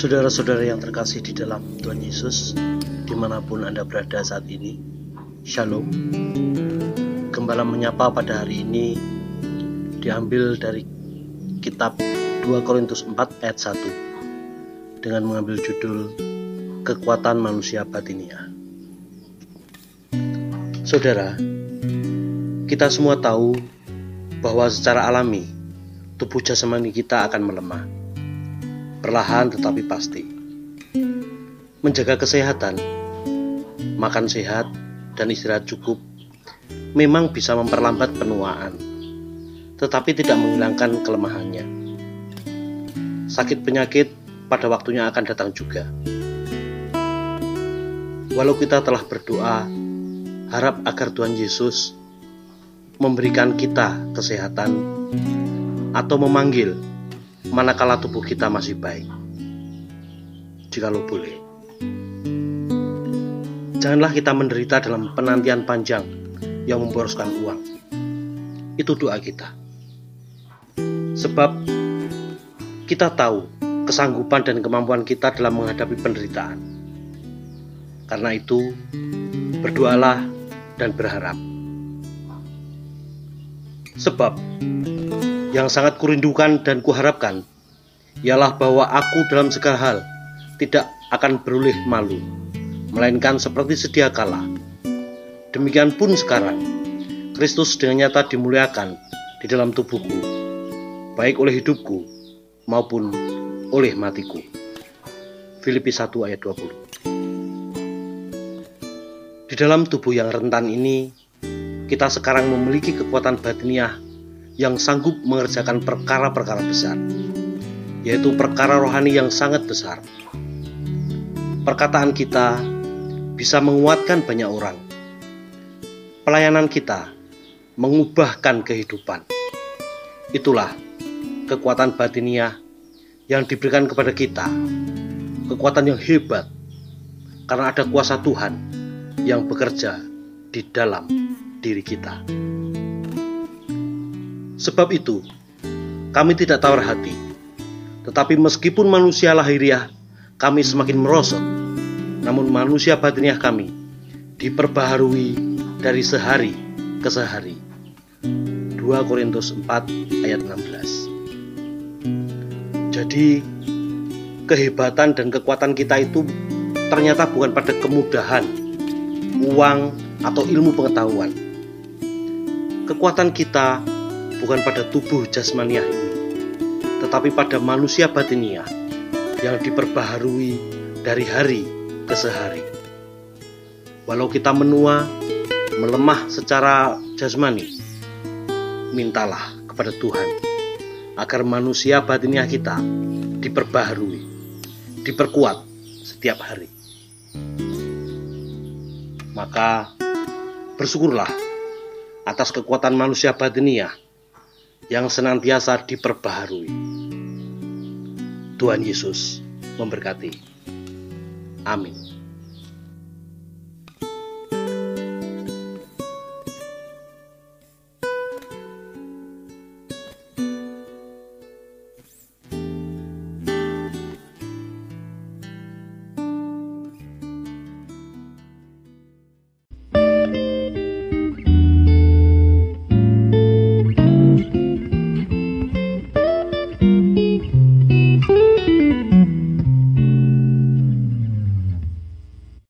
Saudara-saudara yang terkasih di dalam Tuhan Yesus, di mana pun Anda berada saat ini, Shalom. Gembala menyapa pada hari ini diambil dari kitab 2 Korintus 4 ayat 1 dengan mengambil judul Kekuatan Manusia Batinia. Saudara, kita semua tahu bahwa secara alami tubuh jasmani kita akan melemah perlahan tetapi pasti. Menjaga kesehatan, makan sehat, dan istirahat cukup memang bisa memperlambat penuaan, tetapi tidak menghilangkan kelemahannya. Sakit penyakit pada waktunya akan datang juga. Walau kita telah berdoa, harap agar Tuhan Yesus memberikan kita kesehatan atau memanggil manakala tubuh kita masih baik. Jikalau boleh. Janganlah kita menderita dalam penantian panjang yang memboroskan uang. Itu doa kita. Sebab kita tahu kesanggupan dan kemampuan kita dalam menghadapi penderitaan. Karena itu, berdoalah dan berharap. Sebab yang sangat kurindukan dan kuharapkan ialah bahwa aku dalam segala hal tidak akan beroleh malu, melainkan seperti sedia kala. Demikian pun sekarang, Kristus dengan nyata dimuliakan di dalam tubuhku, baik oleh hidupku maupun oleh matiku. Filipi 1 ayat 20 Di dalam tubuh yang rentan ini, kita sekarang memiliki kekuatan batiniah yang sanggup mengerjakan perkara-perkara besar, yaitu perkara rohani yang sangat besar. Perkataan kita bisa menguatkan banyak orang. Pelayanan kita mengubahkan kehidupan. Itulah kekuatan batiniah yang diberikan kepada kita. Kekuatan yang hebat karena ada kuasa Tuhan yang bekerja di dalam diri kita. Sebab itu, kami tidak tawar hati. Tetapi meskipun manusia lahiriah kami semakin merosot, namun manusia batiniah kami diperbaharui dari sehari ke sehari. 2 Korintus 4 ayat 16 Jadi kehebatan dan kekuatan kita itu ternyata bukan pada kemudahan, uang, atau ilmu pengetahuan. Kekuatan kita bukan pada tubuh jasmaniah ini, tetapi pada manusia batiniah yang diperbaharui dari hari ke sehari. Walau kita menua, melemah secara jasmani, mintalah kepada Tuhan agar manusia batiniah kita diperbaharui, diperkuat setiap hari. Maka bersyukurlah atas kekuatan manusia batiniah yang senantiasa diperbaharui. Tuhan Yesus memberkati. Amin.